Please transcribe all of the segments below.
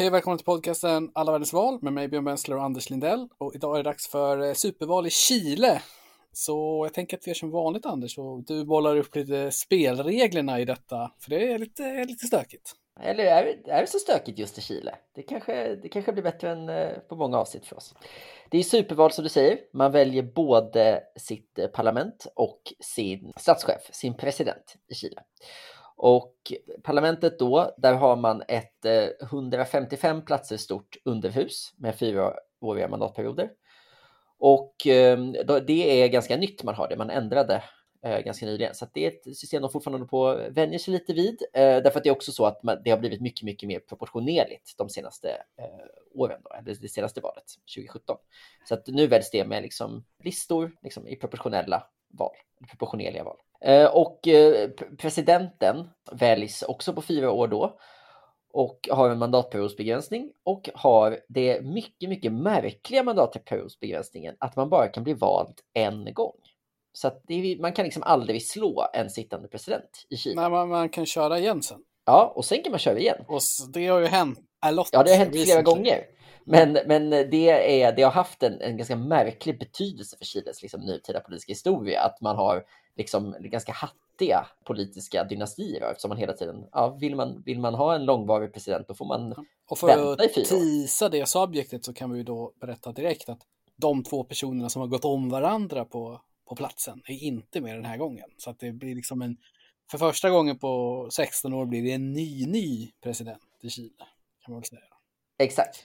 Hej och välkommen till podcasten Alla världens val med mig Björn Bensler och Anders Lindell. Och idag är det dags för eh, superval i Chile. Så jag tänker att vi gör som vanligt Anders och du bollar upp lite spelreglerna i detta. För det är lite, lite stökigt. Eller är det, är det så stökigt just i Chile? Det kanske, det kanske blir bättre än eh, på många avsnitt för oss. Det är superval som du säger. Man väljer både sitt eh, parlament och sin statschef, sin president i Chile. Och parlamentet då, där har man ett eh, 155 platser stort underhus med fyraåriga mandatperioder. Och ehm, det är ganska nytt man har det, man ändrade eh, ganska nyligen. Så det är ett system de fortfarande på att vänja sig lite vid. Eh, därför att det är också så att det har blivit mycket, mycket mer proportionerligt de senaste åren, då, eller det senaste valet 2017. Så att nu väljs det med liksom listor liksom i proportionella val, proportionerliga val. Eh, och eh, presidenten väljs också på fyra år då och har en mandatperiodsbegränsning och har det mycket, mycket märkliga mandatperiodsbegränsningen att man bara kan bli vald en gång. Så att är, man kan liksom aldrig slå en sittande president i Kina. Nej, man, man kan köra igen sen. Ja, och sen kan man köra igen. Och det har ju hänt a lot. Ja, det har hänt flera gånger. Men, men det, är, det har haft en, en ganska märklig betydelse för Chiles liksom, nutida politiska historia, att man har liksom ganska hattiga politiska dynastier eftersom man hela tiden, ja, vill man, vill man ha en långvarig president då får man Och för att tisa det subjektet så kan vi då berätta direkt att de två personerna som har gått om varandra på, på platsen är inte med den här gången. Så att det blir liksom en, för första gången på 16 år blir det en ny, ny president i Chile. Kan man väl säga. Exakt.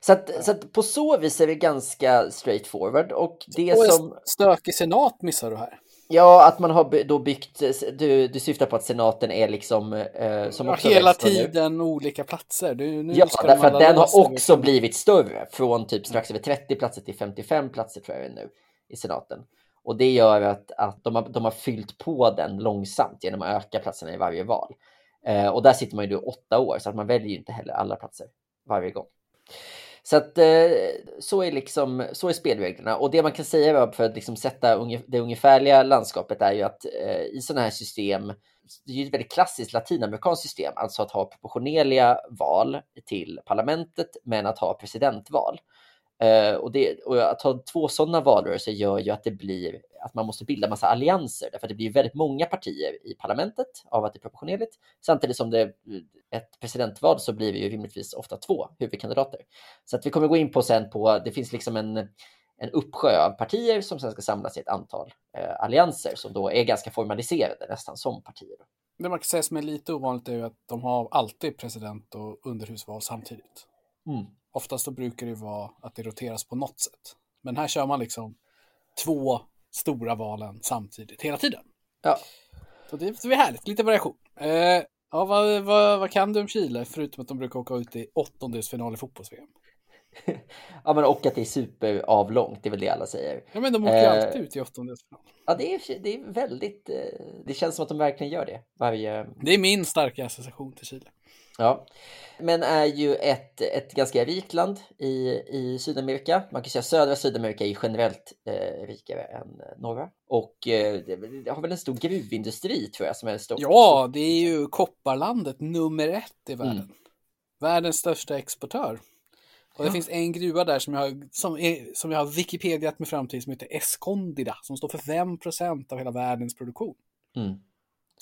Så, att, så att på så vis är det ganska straightforward. Och det och som... Stökig senat missar du här. Ja, att man har då byggt, du, du syftar på att senaten är liksom... Eh, som ja, hela tiden nu. olika platser. Du, nu ja, därför att den har också blivit större. Från typ strax över 30 platser till 55 platser tror jag nu i senaten. Och det gör att, att de, har, de har fyllt på den långsamt genom att öka platserna i varje val. Eh, och där sitter man ju då åtta år, så att man väljer ju inte heller alla platser varje gång. Så att eh, så är liksom så är spelreglerna och det man kan säga för att liksom sätta det ungefärliga landskapet är ju att eh, i sådana här system det är ju ett väldigt klassiskt latinamerikanskt system, alltså att ha proportionerliga val till parlamentet men att ha presidentval. Uh, och, det, och att ha två sådana valrörelser gör ju att det blir att man måste bilda massa allianser därför att det blir väldigt många partier i parlamentet av att det är proportionerligt. Samtidigt som det ett presidentval så blir det ju rimligtvis ofta två huvudkandidater. Så att vi kommer gå in på sen på, det finns liksom en, en uppsjö av partier som sen ska samlas i ett antal uh, allianser som då är ganska formaliserade nästan som partier. Det man kan säga som är lite ovanligt är ju att de har alltid president och underhusval samtidigt. Mm. Oftast då brukar det vara att det roteras på något sätt. Men här kör man liksom två stora valen samtidigt hela tiden. Ja. Så det, det är härligt, lite variation. Eh, ja, vad, vad, vad, kan du om Chile, förutom att de brukar åka ut i åttondelsfinal i fotbolls-VM? ja, men och att det är superavlångt, det är väl det alla säger. Ja, men de åker eh, alltid ut i åttondelsfinal. Ja, det är, det är väldigt, eh, det känns som att de verkligen gör det varje... Det är min starka association till Chile. Ja, men är ju ett, ett ganska rikt land i, i Sydamerika. Man kan säga södra Sydamerika är generellt eh, rikare än norra. Och eh, det har väl en stor gruvindustri tror jag som är stor. Ja, det är ju kopparlandet nummer ett i världen. Mm. Världens största exportör. Och det ja. finns en gruva där som jag, har, som, är, som jag har Wikipediat mig fram till som heter Escondida som står för 5% av hela världens produktion. Mm.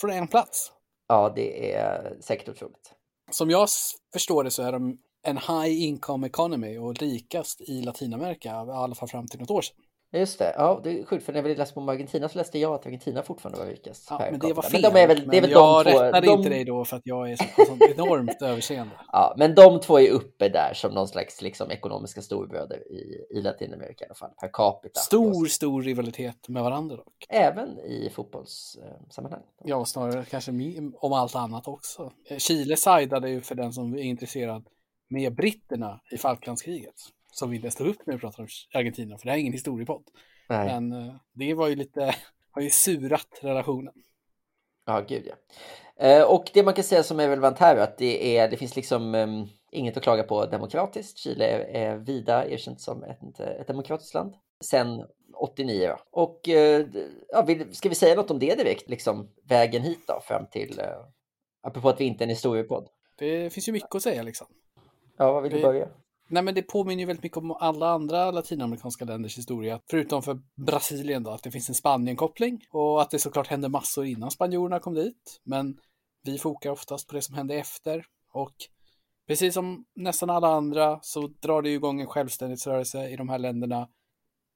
Från en plats. Ja, det är säkert otroligt som jag förstår det så är de en high income economy och rikast i Latinamerika, i alla fall fram till något år sedan. Just det, ja det är sjukt för när vi läste om Argentina så läste jag att Argentina fortfarande var rikast. Ja, men det var fel. Men de är väl, det är väl jag de två, rättade de... inte dig då för att jag är så, så enormt överseende. Ja, men de två är uppe där som någon slags liksom, ekonomiska storbröder i, i Latinamerika i alla fall, per capita. Stor, stor rivalitet med varandra dock. Även i fotbollssammanhang. Ja, snarare kanske om allt annat också. Chile sidade ju för den som är intresserad med britterna i Falklandskriget som vi inte stod upp när vi pratade om Argentina, för det här är ingen historiepodd. Nej. Men uh, det var ju lite, har ju surat relationen. Ja, gud ja. Uh, och det man kan säga som är relevant här är att det, är, det finns liksom um, inget att klaga på demokratiskt. Chile är, är vida erkänt som ett, ett demokratiskt land sen 89. Och uh, ja, ska vi säga något om det direkt, liksom vägen hit då fram till, apropå att vi inte är en historiepodd? Det finns ju mycket att säga liksom. Ja, vad vill du börja? Nej, men det påminner ju väldigt mycket om alla andra latinamerikanska länders historia, förutom för Brasilien då, att det finns en Spanien-koppling och att det såklart hände massor innan spanjorerna kom dit. Men vi fokar oftast på det som hände efter och precis som nästan alla andra så drar det igång en självständighetsrörelse i de här länderna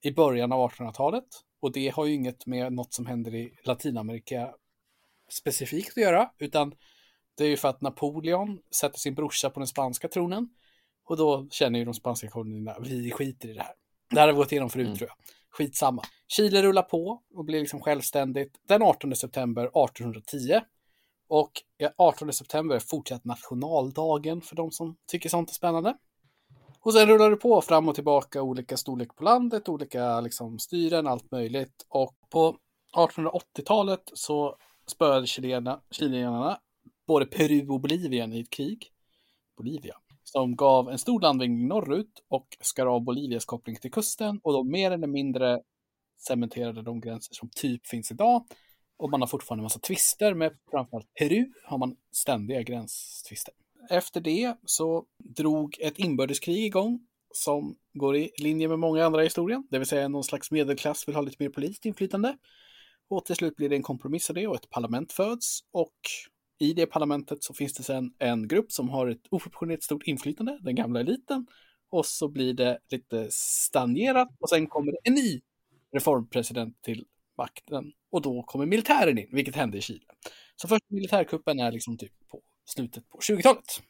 i början av 1800-talet och det har ju inget med något som händer i Latinamerika specifikt att göra, utan det är ju för att Napoleon sätter sin brorsa på den spanska tronen och då känner ju de spanska kolonierna, vi skiter i det här. Det här har vi gått igenom förut mm. tror jag. Skitsamma. Chile rullar på och blir liksom självständigt den 18 september 1810. Och 18 september är fortsatt nationaldagen för de som tycker sånt är spännande. Och sen rullar det på fram och tillbaka olika storlek på landet, olika liksom, styren, allt möjligt. Och på 1880-talet så spöade chilenarna både Peru och Bolivien i ett krig. Bolivia som gav en stor landvinning norrut och skar av Bolivias koppling till kusten och då mer eller mindre cementerade de gränser som typ finns idag. Och man har fortfarande en massa tvister med framförallt Peru har man ständiga gränstvister. Efter det så drog ett inbördeskrig igång som går i linje med många andra i historien, det vill säga någon slags medelklass vill ha lite mer politiskt inflytande. Och till slut blir det en kompromiss av det och ett parlament föds och i det parlamentet så finns det sen en grupp som har ett oproportionerligt stort inflytande, den gamla eliten. Och så blir det lite stagnerat och sen kommer det en ny reformpresident till makten. Och då kommer militären in, vilket hände i Chile. Så första militärkuppen är liksom typ på slutet på 20-talet.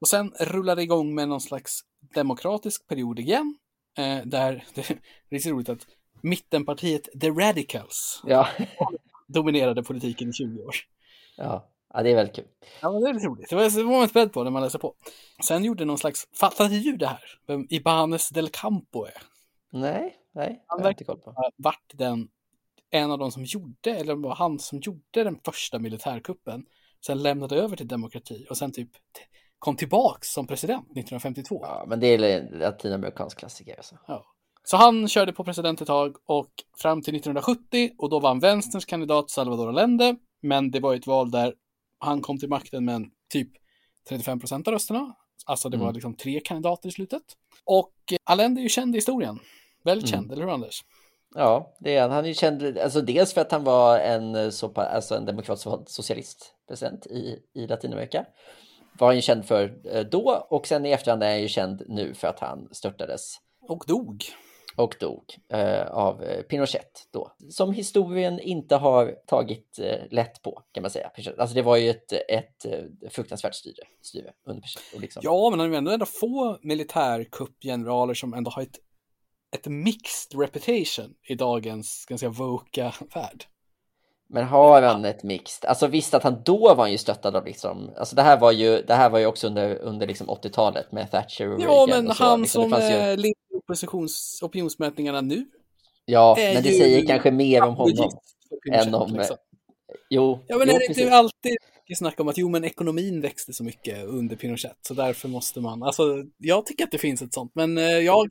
Och sen rullar det igång med någon slags demokratisk period igen. Eh, där det, det är så roligt att mittenpartiet The Radicals ja. dominerade politiken i 20 år. Ja. ja, det är väldigt kul. Ja, det är roligt. Det var, man inte beredd på när man läser på. Sen gjorde någon slags, fattade du det här? Vem Ibanez del Campo är? Nej, nej. Han verkar ha varit den, en av de som gjorde, eller var han som gjorde den första militärkuppen. Sen lämnade över till demokrati och sen typ kom tillbaks som president 1952. Ja, men det är en latinamerikansk klassiker. Alltså. Ja. Så han körde på president ett tag och fram till 1970 och då vann vänsterns kandidat Salvador Allende men det var ett val där han kom till makten med typ 35 procent av rösterna. Alltså det var mm. liksom tre kandidater i slutet. Och Allende är ju känd i historien. Väldigt mm. känd, eller hur Anders? Ja, det är han. Han är ju känd, alltså dels för att han var en, så, alltså en demokratisk socialistpresident i, i Latinamerika. Var han ju känd för eh, då och sen i efterhand är han ju känd nu för att han störtades. Och dog och dog eh, av eh, Pinochet då, som historien inte har tagit eh, lätt på kan man säga. Alltså det var ju ett, ett, ett fruktansvärt styre, styre under Pinochet. Liksom... Ja, men han är ändå, ändå få militärkuppgeneraler som ändå har ett, ett mixed reputation i dagens ganska voka värld. Men har han ett mixed? Alltså visst att han då var han ju stöttad av liksom, alltså det här var ju, det här var ju också under, under liksom 80-talet med Thatcher och Reagan. Ja, men och så, han liksom, som ju oppositions, opinionsmätningarna nu. Ja, men det säger kanske mer om honom än om... Liksom. Jo, ja, men jo, är det inte alltid snack om att jo, men ekonomin växte så mycket under Pinochet, så därför måste man... Alltså, jag tycker att det finns ett sånt, men eh, jag,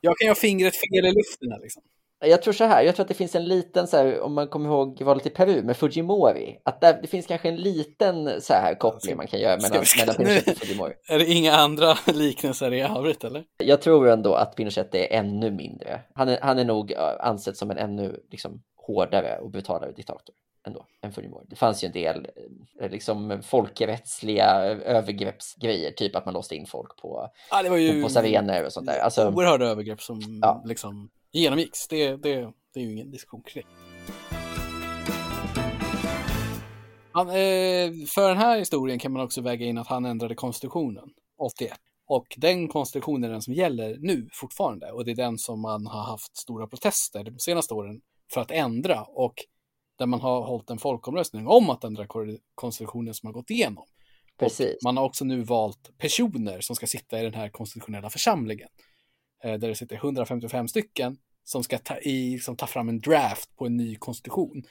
jag kan ha fingret fel i luften här liksom. Jag tror så här, jag tror att det finns en liten, så här, om man kommer ihåg valet i Peru med Fujimori, att där, det finns kanske en liten så här koppling man kan göra mellan, ska, mellan Pinochet och Fujimori. Är det inga andra liknelser i övrigt eller? Jag tror ändå att Pinochet är ännu mindre. Han är, han är nog ansedd som en ännu liksom, hårdare och brutalare diktator ändå än Fujimori. Det fanns ju en del eh, liksom folkrättsliga övergreppsgrejer, typ att man låste in folk på, ja, det var ju på, på och sånt där. Alltså, oerhörda övergrepp som ja. liksom genomgicks. Det, det, det är ju ingen diskussion kring han, eh, För den här historien kan man också väga in att han ändrade konstitutionen 81. Och den konstitutionen är den som gäller nu fortfarande. Och det är den som man har haft stora protester de senaste åren för att ändra. Och där man har hållit en folkomröstning om att ändra konstitutionen som har gått igenom. Precis. Och man har också nu valt personer som ska sitta i den här konstitutionella församlingen. Eh, där det sitter 155 stycken som ska ta, i, liksom, ta fram en draft på en ny konstitution.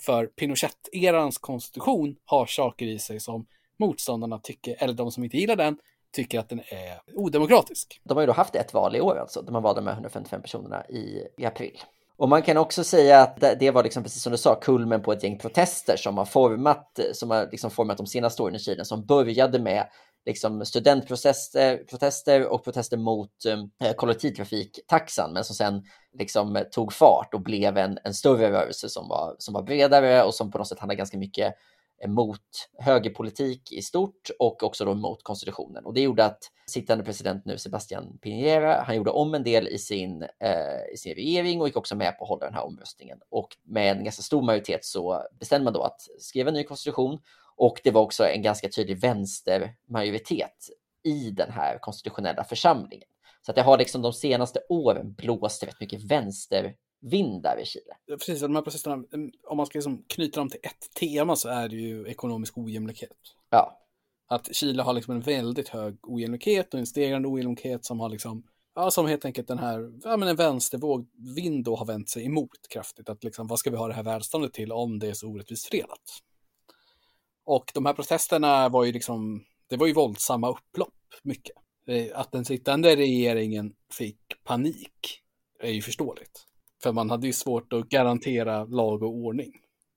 För Pinochet-erans konstitution har saker i sig som motståndarna tycker, eller de som inte gillar den, tycker att den är odemokratisk. De har ju då haft ett val i år alltså, där man valde de här 155 personerna i, i april. Och man kan också säga att det var liksom precis som du sa kulmen på ett gäng protester som har format, som har liksom format de senaste åren i Chile som började med liksom studentprotester och protester mot eh, kollektivtrafiktaxan men som sen liksom tog fart och blev en, en större rörelse som var, som var bredare och som på något sätt handlade ganska mycket mot högerpolitik i stort och också då mot konstitutionen. Och det gjorde att sittande president nu, Sebastian Piñera, han gjorde om en del i sin, eh, i sin regering och gick också med på att hålla den här omröstningen. Och med en ganska stor majoritet så bestämde man då att skriva en ny konstitution och det var också en ganska tydlig vänstermajoritet i den här konstitutionella församlingen. Så att det har liksom de senaste åren blåst rätt mycket vänstervindar i Chile. Precis, de här processerna, om man ska liksom knyta dem till ett tema så är det ju ekonomisk ojämlikhet. Ja. Att Chile har liksom en väldigt hög ojämlikhet och en stegrande ojämlikhet som har liksom Ja, som helt enkelt den här, ja men en vänstervåg, vind då har vänt sig emot kraftigt. Att liksom, vad ska vi ha det här välståndet till om det är så orättvist fördelat? Och de här protesterna var ju liksom, det var ju våldsamma upplopp mycket. Eh, att den sittande regeringen fick panik är ju förståeligt. För man hade ju svårt att garantera lag och ordning.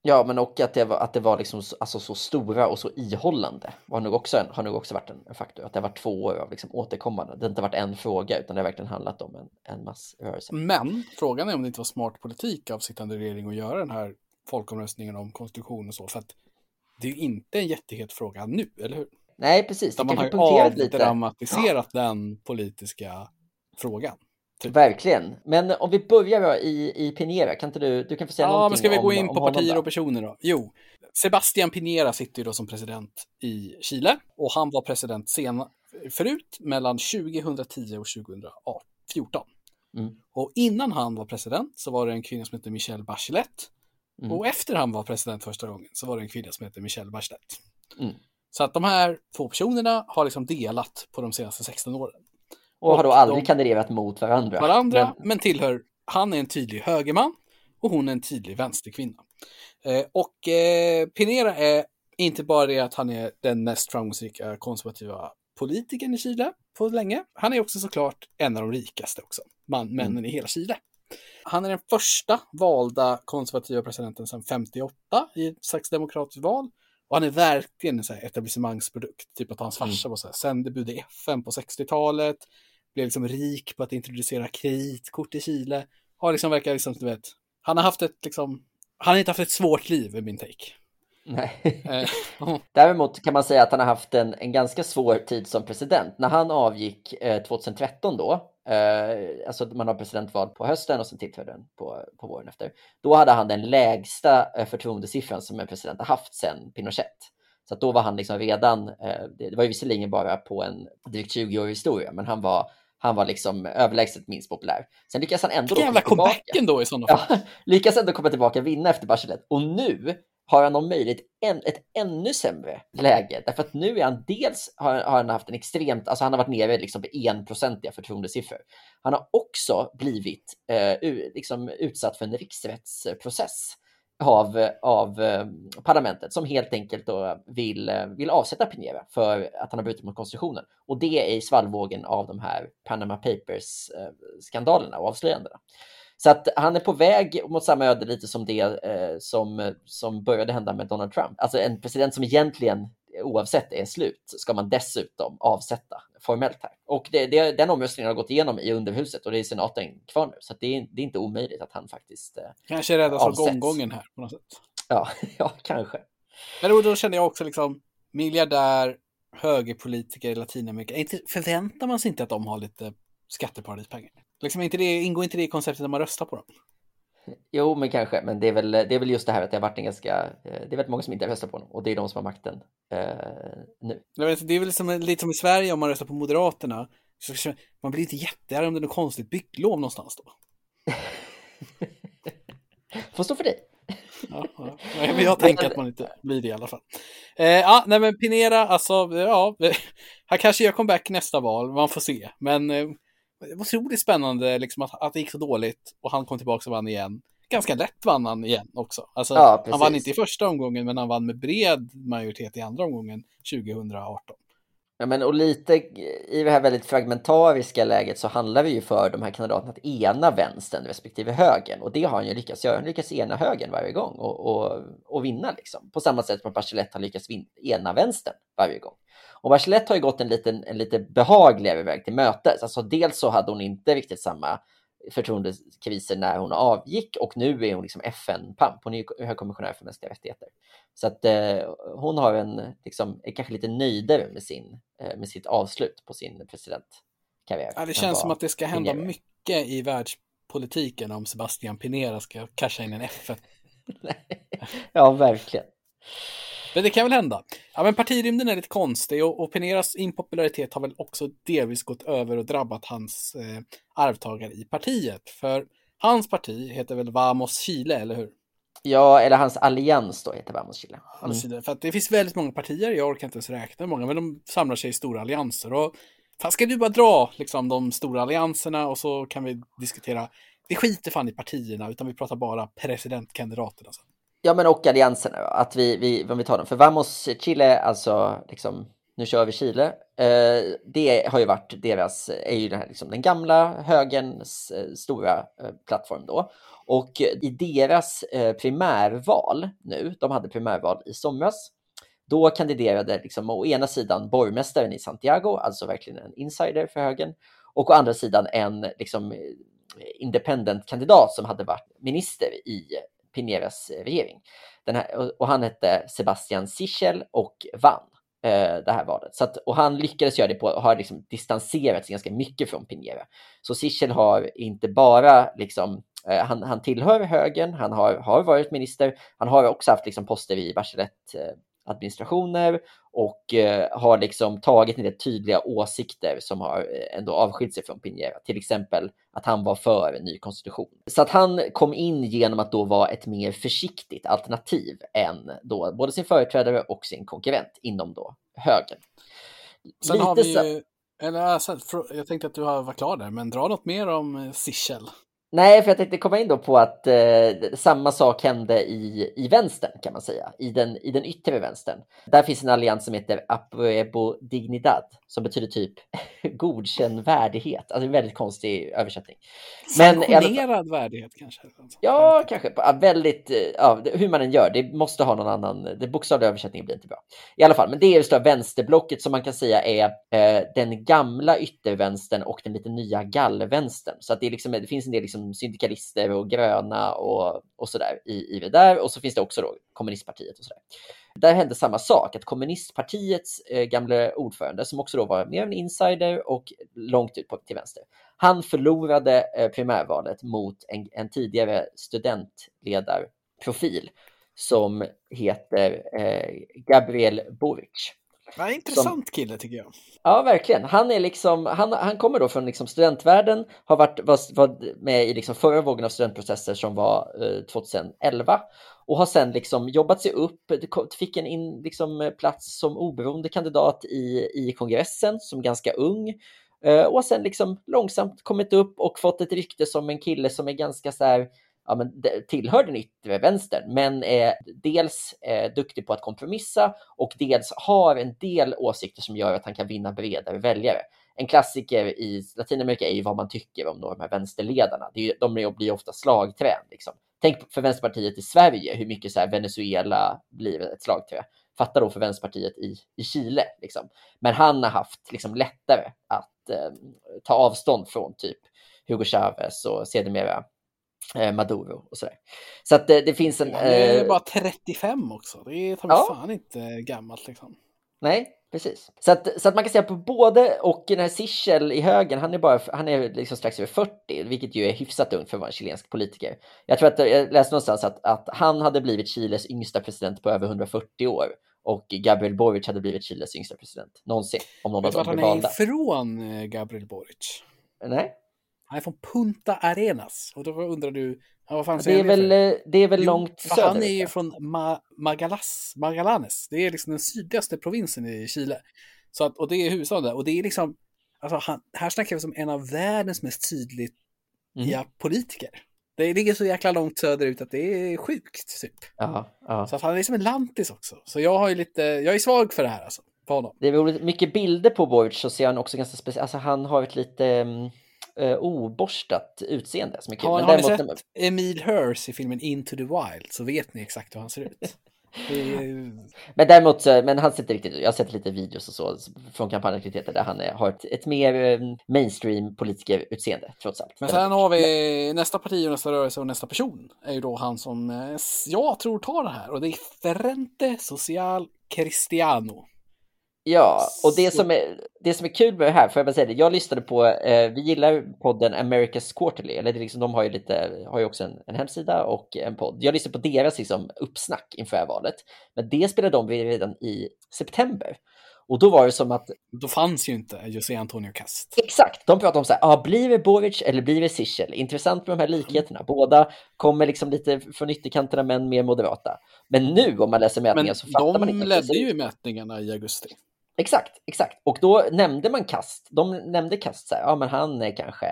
Ja, men och att det var, att det var liksom, alltså, så stora och så ihållande har nog också, en, har nog också varit en, en faktor. Att det har varit två år av liksom återkommande. Det har inte varit en fråga, utan det har verkligen handlat om en, en massrörelse. Men frågan är om det inte var smart politik av sittande regering att göra den här folkomröstningen om konstitution och så. För att det är ju inte en jättehet fråga nu, eller hur? Nej, precis. man har ju avdramatiserat ja. den politiska frågan. Typ. Verkligen. Men om vi börjar då i, i Pinera, kan inte du, du kan få säga ja, någonting men ska vi gå in på partier och personer då? Jo, Sebastian Pinera sitter ju då som president i Chile och han var president sen, förut mellan 2010 och 2014. Mm. Och innan han var president så var det en kvinna som hette Michelle Bachelet Mm. Och efter han var president första gången så var det en kvinna som heter Michelle Bachelet. Mm. Så att de här två personerna har liksom delat på de senaste 16 åren. Och, och har då aldrig de, kandiderat mot varandra. Varandra, men... men tillhör, han är en tydlig högerman och hon är en tydlig vänsterkvinna. Eh, och eh, Pinera är inte bara det att han är den mest framgångsrika konservativa politikern i Chile på länge. Han är också såklart en av de rikaste också, man, männen mm. i hela Chile. Han är den första valda konservativa presidenten sedan 58 i ett slags demokratiskt val. Och han är verkligen en etablissemangsprodukt. Typ att hans farsa mm. var så här, sändebud i FN på 60-talet. Blev liksom rik på att introducera kreditkort i Chile. Har liksom verkar liksom, du vet, han har haft ett liksom, han har inte haft ett svårt liv i min take. Nej. Eh, Däremot kan man säga att han har haft en, en ganska svår tid som president. När han avgick eh, 2013 då, eh, alltså man har presidentval på hösten och sen tillträdde den på, på våren efter. Då hade han den lägsta eh, förtroendesiffran som en president har haft sedan Pinochet. Så då var han liksom redan, eh, det var ju visserligen bara på en drygt 20 år historia, men han var han var liksom överlägset minst populär. Sen lyckas han ändå jävla comebacken då i sådana fall. Ja, lyckas ändå komma tillbaka och vinna efter Bachelet. Och nu har han om möjligt en, ett ännu sämre läge. Därför att nu är han dels har, har han haft en extremt, alltså han har varit nere liksom på enprocentiga förtroendesiffror. Han har också blivit eh, liksom utsatt för en riksrättsprocess av, av eh, parlamentet som helt enkelt då vill, eh, vill avsätta Pinera för att han har brutit mot konstitutionen. Och det är i svallvågen av de här Panama Papers-skandalerna eh, och avslöjandena. Så att han är på väg mot samma öde lite som det eh, som, som började hända med Donald Trump. Alltså en president som egentligen oavsett är slut ska man dessutom avsätta formellt här. Och det, det, den omröstningen har gått igenom i underhuset och det är senaten kvar nu. Så det är, det är inte omöjligt att han faktiskt eh, Kanske räddas av gonggongen här på något sätt. Ja, ja kanske. Men då, då känner jag också liksom miljardär, högerpolitiker i Latinamerika. Inte, förväntar man sig inte att de har lite skatteparadispengar? Liksom inte det, ingår inte det i konceptet när man röstar på dem? Jo, men kanske. Men det är väl, det är väl just det här att det har varit en ganska... Eh, det är väldigt många som inte röstar på honom och det är de som har makten eh, nu. Det är väl som, lite som i Sverige om man röstar på Moderaterna. Så man blir inte jättearg om det är något konstigt bygglov någonstans då. Får stå för dig. ja, ja. Men jag tänker att man inte blir det i alla fall. Eh, ja, nej men Pinera, alltså, ja, han kanske gör comeback nästa val, man får se. Men eh, det var otroligt spännande liksom, att, att det gick så dåligt och han kom tillbaka och vann igen. Ganska lätt vann han igen också. Alltså, ja, han vann inte i första omgången, men han vann med bred majoritet i andra omgången 2018. Ja, men och lite i det här väldigt fragmentariska läget så handlar det ju för de här kandidaterna att ena vänstern respektive högern och det har han ju lyckats göra. Han lyckas ena högern varje gång och, och, och vinna liksom. På samma sätt som Bachelet har lyckats ena vänstern varje gång. Och Bachelet har ju gått en, liten, en lite behagligare väg till mötes. Alltså dels så hade hon inte riktigt samma förtroendekriser när hon avgick och nu är hon liksom FN-pamp. Hon är högkommissionär för mänskliga rättigheter. Så att eh, hon har en, liksom, är kanske lite nöjdare med, sin, eh, med sitt avslut på sin presidentkarriär. Ja, det känns som att det ska hända Pinera. mycket i världspolitiken om Sebastian Pinera ska casha in en FN. ja, verkligen. Men det kan väl hända. Ja, men partirymden är lite konstig och, och Pineras impopularitet har väl också delvis gått över och drabbat hans eh, arvtagare i partiet. För hans parti heter väl Vamos Chile, eller hur? Ja, eller hans allians då heter Vamos Chile. Mm. För det finns väldigt många partier, jag orkar inte ens räkna många, men de samlar sig i stora allianser. Och fan, ska du bara dra liksom, de stora allianserna och så kan vi diskutera. Vi skiter fan i partierna, utan vi pratar bara presidentkandidaterna. Alltså. Ja, men och allianserna, att vi, vi, om vi tar dem, för Vamos Chile, alltså liksom, nu kör vi Chile, eh, det har ju varit deras, är ju den, här, liksom, den gamla högerns eh, stora eh, plattform då. Och i deras eh, primärval nu, de hade primärval i somras, då kandiderade liksom å ena sidan borgmästaren i Santiago, alltså verkligen en insider för högern, och å andra sidan en liksom, independent kandidat som hade varit minister i Pineras eh, regering. Den här, och han hette Sebastian Sichel och vann eh, det här valet. Så att, och han lyckades göra det på och har liksom distanserat sig ganska mycket från Pinera. Så Sichel har inte bara liksom eh, han, han tillhör högern, han har, har varit minister, han har också haft liksom poster i Bachelet eh, administrationer och eh, har liksom tagit en del tydliga åsikter som har eh, ändå avskilt sig från Pinera. Till exempel att han var för en ny konstitution. Så att han kom in genom att då vara ett mer försiktigt alternativ än då både sin företrädare och sin konkurrent inom då högern. Sen Lite har vi ju, eller jag tänkte att du varit klar där, men dra något mer om eh, Sichel. Nej, för jag tänkte komma in då på att eh, samma sak hände i, i vänstern kan man säga, i den, i den yttre vänstern. Där finns en allians som heter Apruebo Dignidad som betyder typ godkänd värdighet. Alltså en väldigt konstig översättning. Sanktionerad värdighet kanske? Ja, kanske. Ja, väldigt, eh, ja, hur man än gör, det måste ha någon annan, det bokstavliga översättningen blir inte bra. I alla fall, men det är just det vänsterblocket som man kan säga är eh, den gamla yttervänstern och den lite nya gallvänstern. Så att det, är liksom, det finns en del liksom syndikalister och gröna och, och sådär i, i det där. Och så finns det också då kommunistpartiet och sådär. Där hände samma sak, att kommunistpartiets eh, gamla ordförande, som också då var mer en insider och långt ut på, till vänster, han förlorade eh, primärvalet mot en, en tidigare studentledarprofil som heter eh, Gabriel Boric. Ja, intressant som, kille tycker jag. Ja, verkligen. Han, är liksom, han, han kommer då från liksom studentvärlden, har varit, var, var med i liksom förra vågen av studentprocesser som var eh, 2011 och har sen liksom jobbat sig upp, fick en in, liksom, plats som oberoende kandidat i, i kongressen som ganska ung eh, och har sen liksom långsamt kommit upp och fått ett rykte som en kille som är ganska så här ja, men tillhör den yttre vänstern, men är dels är duktig på att kompromissa och dels har en del åsikter som gör att han kan vinna bredare väljare. En klassiker i Latinamerika är ju vad man tycker om de här vänsterledarna. Det är, de blir ofta slagträn. Liksom. Tänk för Vänsterpartiet i Sverige hur mycket så här Venezuela blir ett slagträ. Fatta då för Vänsterpartiet i, i Chile. Liksom. Men han har haft liksom, lättare att eh, ta avstånd från typ Hugo Chavez och sedermera Maduro och sådär. Så att det, det finns en... Ja, det är eh, bara 35 också. Det är ja. fan inte gammalt liksom. Nej, precis. Så att, så att man kan säga på både och den här Sichel i högen, han är bara, han är liksom strax över 40, vilket ju är hyfsat ungt för att vara en chilensk politiker. Jag tror att jag läste någonstans att, att han hade blivit Chiles yngsta president på över 140 år och Gabriel Boric hade blivit Chiles yngsta president någonsin. Om någon Vet du vart han är ifrån, eh, Gabriel Boric? Nej. Han är från Punta Arenas. Och då undrar du, vad fan säger det är väl, eh, Det är väl jo, långt söderut? Han är ju från Ma Magalas, Magallanes. Det är liksom den sydligaste provinsen i Chile. Så att, och det är huvudstaden där. Och det är liksom, alltså han, här snackar vi som en av världens mest tydliga mm. politiker. Det ligger så jäkla långt söderut att det är sjukt typ. Aha, aha. Så att han är som en lantis också. Så jag har ju lite, jag är svag för det här alltså. på honom. Det är roligt, mycket bilder på Boric så ser han också ganska speciellt, alltså han har ett lite um, oborstat utseende är kul. Har, Men har ni sett Emil Hurs i filmen Into the Wild så vet ni exakt hur han ser ut. Är- men däremot, så- men han ser inte riktigt, jag har sett lite videos och så från kampanjaktiviteter där han är, har ett, ett mer um, mainstream politikerutseende trots allt. Men sen har vi nästa parti och nästa rörelse och nästa person är ju då han som eh, jag tror tar det här och det är Frente Social Cristiano. Ja, och det som, är, det som är kul med det här, får jag bara säga det, jag lyssnade på, eh, vi gillar podden America's Quarterly, eller det liksom, de har ju, lite, har ju också en, en hemsida och en podd. Jag lyssnade på deras liksom, uppsnack inför valet, men det spelade de redan i september. Och då var det som att, Då fanns ju inte José Antonio Cast. exakt, de pratade om så här, ah, blir det Boric eller blir det Sichel? Intressant med de här likheterna, båda kommer liksom lite från ytterkanterna men mer moderata. Men nu om man läser mätningar Men så fattar man de inte. ledde ju mätningarna i augusti. Exakt, exakt. Och då nämnde man Kast. De nämnde Kast så här, ja men han är kanske,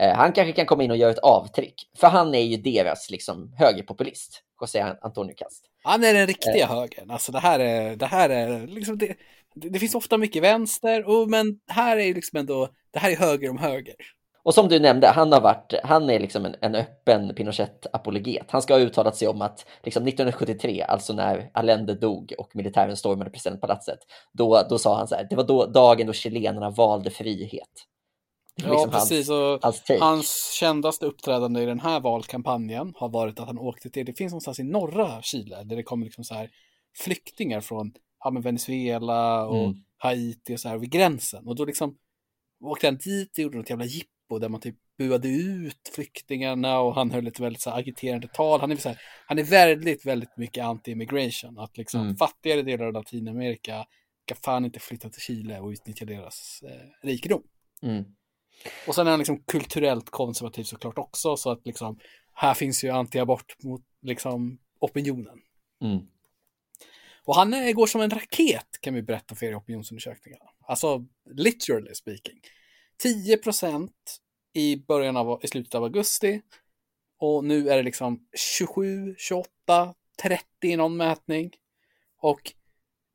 eh, han kanske kan komma in och göra ett avtryck. För han är ju deras liksom högerpopulist, José Antonio Kast. Han är den riktiga högern. Alltså det här är, det här är liksom det, det, finns ofta mycket vänster, och, men här är liksom ändå, det här är höger om höger. Och som du nämnde, han har varit, han är liksom en, en öppen Pinochet-apologet. Han ska ha uttalat sig om att liksom 1973, alltså när Allende dog och militären stormade presidentpalatset, då, då sa han så här, det var då dagen då chilenarna valde frihet. Var Ja, liksom precis. Hans take. hans kändaste uppträdande i den här valkampanjen har varit att han åkte till, det finns någonstans i norra Chile, där det kommer liksom så här flyktingar från ja, men Venezuela och Mm. Haiti och så här vid gränsen. Och då liksom åkte han dit och gjorde något jävla jippo där man typ buade ut flyktingarna och han höll ett väldigt så här agiterande tal. Han är, så här, han är väldigt, väldigt mycket anti-immigration. Att liksom Mm. fattigare delar av Latinamerika kan fan inte flytta till Chile och utnyttja deras eh, rikedom. Mm. Och sen är han liksom kulturellt konservativ såklart också, så att liksom här finns ju anti-abort mot liksom opinionen. Mm. Och han är, går som en raket kan vi berätta för er i opinionsundersökningarna. Alltså literally speaking. 10% i början av, i slutet av augusti. Och nu är det liksom 27, 28, 30 i någon mätning. Och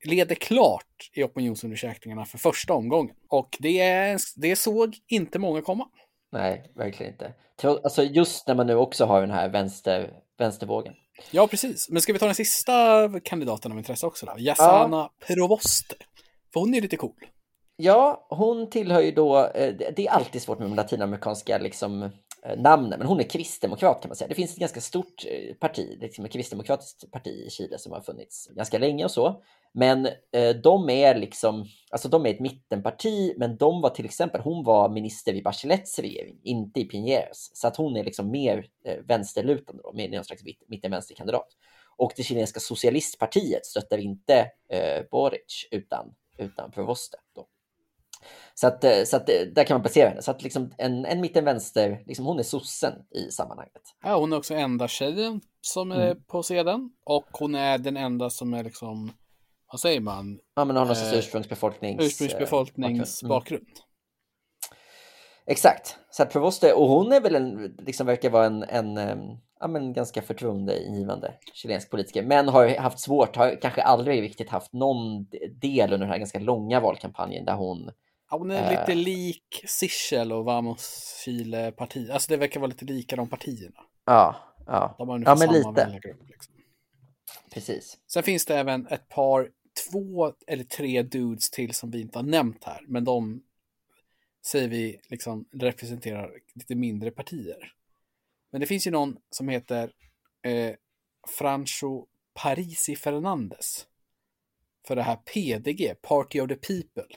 leder klart i opinionsundersökningarna för första omgången. Och det, är, det såg inte många komma. Nej, verkligen inte. Alltså just när man nu också har den här vänster, vänstervågen. Ja, precis. Men ska vi ta den sista kandidaten av intresse också då? Yassana Provoste. För hon är lite cool. Ja, hon tillhör ju då, eh, det är alltid svårt med de latinamerikanska liksom, eh, namnen, men hon är kristdemokrat kan man säga. Det finns ett ganska stort eh, parti, liksom ett kristdemokratiskt parti i Chile som har funnits ganska länge och så. Men eh, de är liksom, alltså de är ett mittenparti, men de var till exempel, hon var minister i Bachelets regering, inte i Piñeras. Så att hon är liksom mer eh, vänsterlutande då, med någon slags mittenvänsterkandidat. Och det chilenska socialistpartiet stöttar inte eh, Boric utan, utan Provoste. Då. Så att, eh, så att eh, där kan man placera henne. Så att liksom en, en mitten-vänster, liksom hon är sossen i sammanhanget. Ja, hon är också enda tjejen som är Mm. på sedeln. Och hon är den enda som är liksom, vad säger man, Ja, men hon har Eh, ursprungsbefolknings... ursprungsbefolknings Mm. bakgrund. Exakt. Så att Provoste, och hon är väl en, liksom verkar vara en, en ja, men ganska förtroendeingivande chilensk politiker, men har haft svårt, har kanske aldrig riktigt haft någon del under den här ganska långa valkampanjen där hon Ja, hon är Eh. lite lik Sichel och Vamos Chile parti. Alltså det verkar vara lite lika de partierna. Ja, ja, De har ja men samma lite. Liksom. Precis. Sen finns det även ett par, två eller tre dudes till som vi inte har nämnt här. Men de säger vi liksom representerar lite mindre partier. Men det finns ju någon som heter eh, Francho Parisi Fernandes. För det här PDG, Party of the People.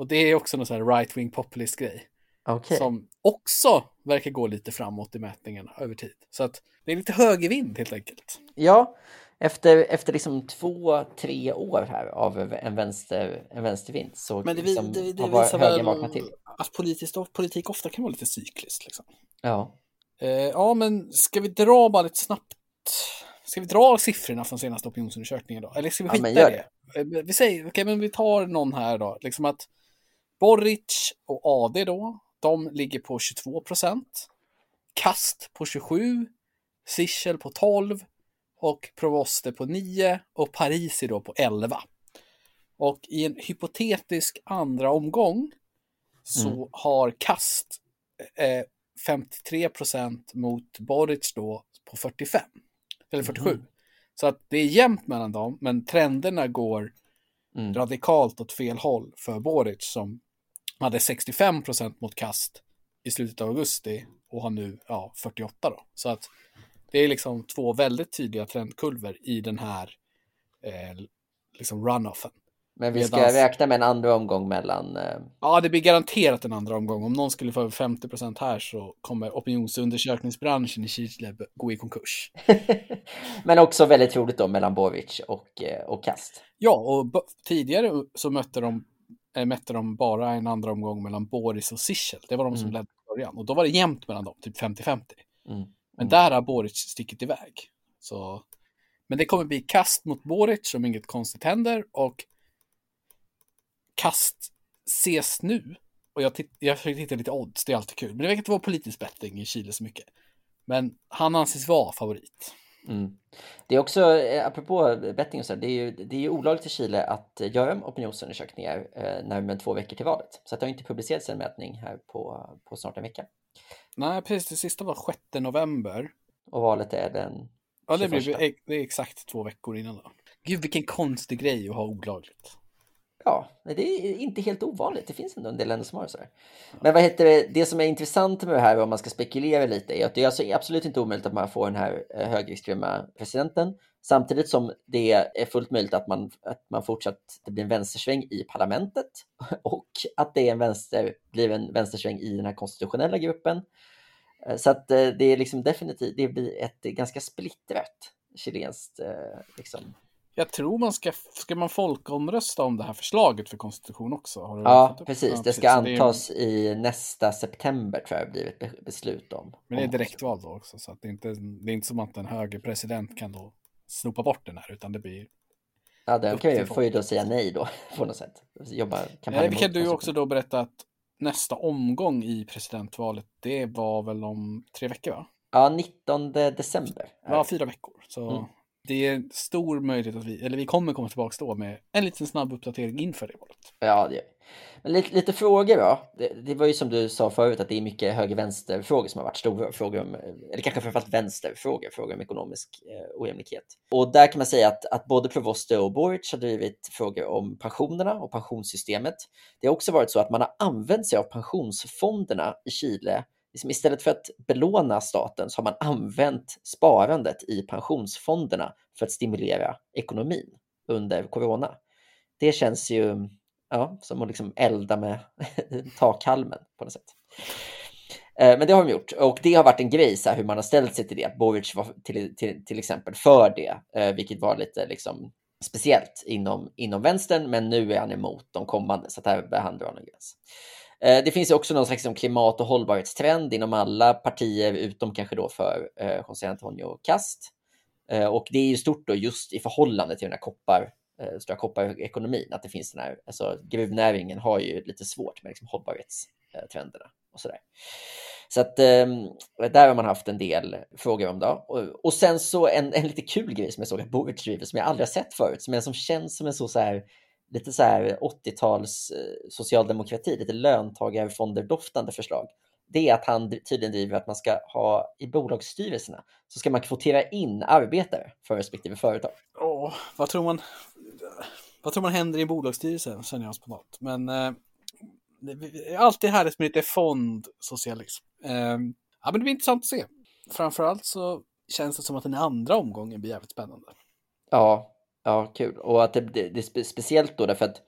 Och det är också någon sån här right-wing populist grej. Okej. Som också verkar gå lite framåt i mätningarna över tid. Så att det är lite högervind helt enkelt. Ja, efter, efter liksom två, tre år här av en, vänster, en vänstervind så Men det, liksom det, det har bara visar väl till. att politiskt, politik ofta kan vara lite cykliskt. Liksom. Ja. Eh, ja, men ska vi dra bara lite snabbt? Ska vi dra siffrorna från senaste opinionsundersökningen då? Eller ska vi Ja, skita men i gör det? Eh, Vi säger, okej, men vi tar någon här då. Liksom att Boric och AD då, de ligger på 22 procent. Kast på 27. Sichel på 12. Och Provoste på 9. Och Parisi då på 11. Och i en hypotetisk andra omgång så Mm. har Kast eh, 53 procent mot Boric då på 45. Eller 47. Mhm. Så att det är jämnt mellan dem, men trenderna går Mm. radikalt åt fel håll för Boric som hade 65 procent mot Kast i slutet av augusti och har nu ja, 48 då. Så att det är liksom två väldigt tydliga trendkurvor i den här eh, liksom runoffen. Men vi ska Medans- räkna med en andra omgång mellan... eh, Ja, det blir garanterat en andra omgång. Om någon skulle få över 50 procent här så kommer opinionsundersökningsbranschen i Chile gå i konkurs. Men också väldigt troligt då mellan Boric och, eh, och Kast. Ja, och tidigare så mötte de, mätte de bara en andra omgång mellan Boris och Sichel. Det var de som Mm. ledde i början. Och då var det jämnt mellan dem, typ 50-50. Mm. Men Mm. där har Boric stickit iväg. Så... Men det kommer bli kast mot Boric om inget konstigt händer och kast ses nu. Och jag, titt- jag försökte hitta lite odds, det är alltid kul. Men det verkar inte vara politisk betting i Chile så mycket. Men han anses vara favorit. Mm. Det är också, eh, apropå betting och så, det är ju, det är ju olagligt i Chile att göra opinionsundersökningar eh, närmare två veckor till valet. Så att det har inte publicerats en mätning här på, på snart en vecka. Nej, precis. Det sista var 6 november. Och valet är den... Ja, det, blir, 21. det är exakt två veckor innan då. Gud, vilken konstig grej att ha olagligt. Ja, det är inte helt ovanligt. Det finns ändå en del länder som har det så här. Men vad heter det? Det som är intressant med det här, om man ska spekulera lite, är att det är alltså absolut inte omöjligt att man får den här eh, högerextrema presidenten. Samtidigt som det är fullt möjligt att man, att man fortsatt, det blir en vänstersväng i parlamentet och att det är en vänster, blir en vänstersväng i den här konstitutionella gruppen. Eh, så att eh, det är liksom definitivt, det blir ett ganska splittrat chilenskt liksom, jag tror man ska, ska man folkomrösta om det här förslaget för konstitution också? Ja, precis. Ja, Det ska är- antas i nästa september tror jag det be- beslut om. Men det är direktval då också, så det, är inte, det är inte som att en högerpresident kan då snopa bort den här, utan det blir... Ja, den kan ju, får ju då säga nej då på något sätt. Jobba kampanj vi kan du också då berätta att nästa omgång i presidentvalet, det var väl om tre veckor va? Ja, 19 december. Ja, det. fyra veckor. Så Mm det är en stor möjlighet att vi, eller vi kommer komma tillbaka då med en liten snabb uppdatering inför det valet. Ja, det gör vi. Men lite, lite frågor då. Det, det var ju som du sa förut att det är mycket höger-vänster-frågor som har varit stora frågor om, eller kanske framförallt vänsterfrågor, frågor om ekonomisk eh, ojämlikhet. Och där kan man säga att, att både Provoste och Boric har drivit frågor om pensionerna och pensionssystemet. Det har också varit så att man har använt sig av pensionsfonderna i Chile. Liksom istället för att belåna staten så har man använt sparandet i pensionsfonderna för att stimulera ekonomin under corona. Det känns ju ja, som att liksom elda med takhalmen på något sätt. Eh, men det har de gjort och det har varit en grej så här, hur man har ställt sig till det. Boric var till, till, till exempel för det, eh, vilket var lite liksom speciellt inom, inom vänstern, men nu är han emot de kommande, så att här börjar han dra någon gräns. Eh, Det finns ju också någon slags liksom, klimat och hållbarhetstrend inom alla partier, utom kanske då för eh, José Antonio Cast. Eh, Och det är ju stort då just i förhållande till den här koppar, eh, stora kopparekonomin, att det finns den här, alltså gruvnäringen har ju lite svårt med liksom hållbarhetstrenderna och sådär. Så att eh, där har man haft en del frågor om då. Och, och sen så en, en lite kul grej som jag såg att Boric driver som jag aldrig har sett förut, men som känns som en så, så här, lite så här 80-tals eh, socialdemokrati, lite löntagarfonder-doftande förslag. Det är att han tydligen driver att man ska ha i bolagsstyrelserna så ska man kvotera in arbetare för respektive företag. Åh, vad tror man? Vad tror man händer i bolagsstyrelsen, känner jag spontant. Men eh, det är alltid härligt med lite fondsocialism. Eh, ja, men det blir intressant att se. Framförallt så känns det som att den andra omgången blir jävligt spännande. Ja, ja, kul. Och att det, det, det är spe, speciellt då därför att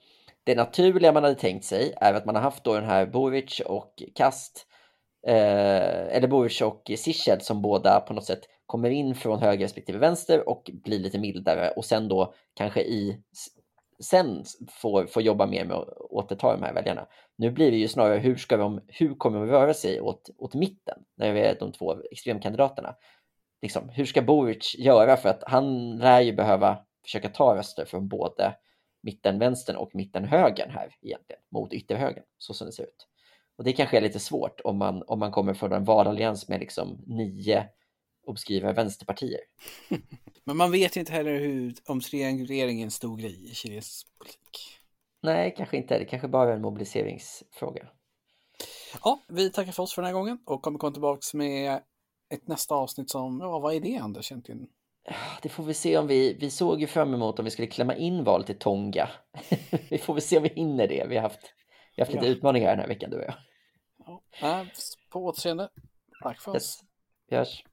det naturliga man hade tänkt sig är att man har haft då den här Boric och Kast, eh, eller Boric och Sichel som båda på något sätt kommer in från höger respektive vänster och blir lite mildare och sen då kanske i sen får, får jobba mer med att återta de här väljarna. Nu blir det ju snarare hur, ska de, hur kommer de röra sig åt, åt mitten när vi är de två extremkandidaterna? Liksom, hur ska Boric göra för att han lär ju behöva försöka ta röster från både mitten-vänstern och mitten-högern här egentligen mot ytterhögern så som det ser ut. Och det kanske är lite svårt om man, om man kommer från en valallians med liksom nio obskyra vänsterpartier. Men man vet ju inte heller hur, om triangulering är en stor grej i Chiles politik. Nej, kanske inte. Det kanske bara är en mobiliseringsfråga. Ja, vi tackar för oss för den här gången och kommer komma tillbaka med ett nästa avsnitt som, ja vad är det Anders egentligen? Det får vi se om vi, vi såg ju fram emot om vi skulle klämma in valet i Tonga. vi får väl se om vi hinner det. Vi har haft, vi har haft lite ja. utmaningar den här veckan du och jag. Ja, på återseende. Tack för oss. Yes. Vi hörs.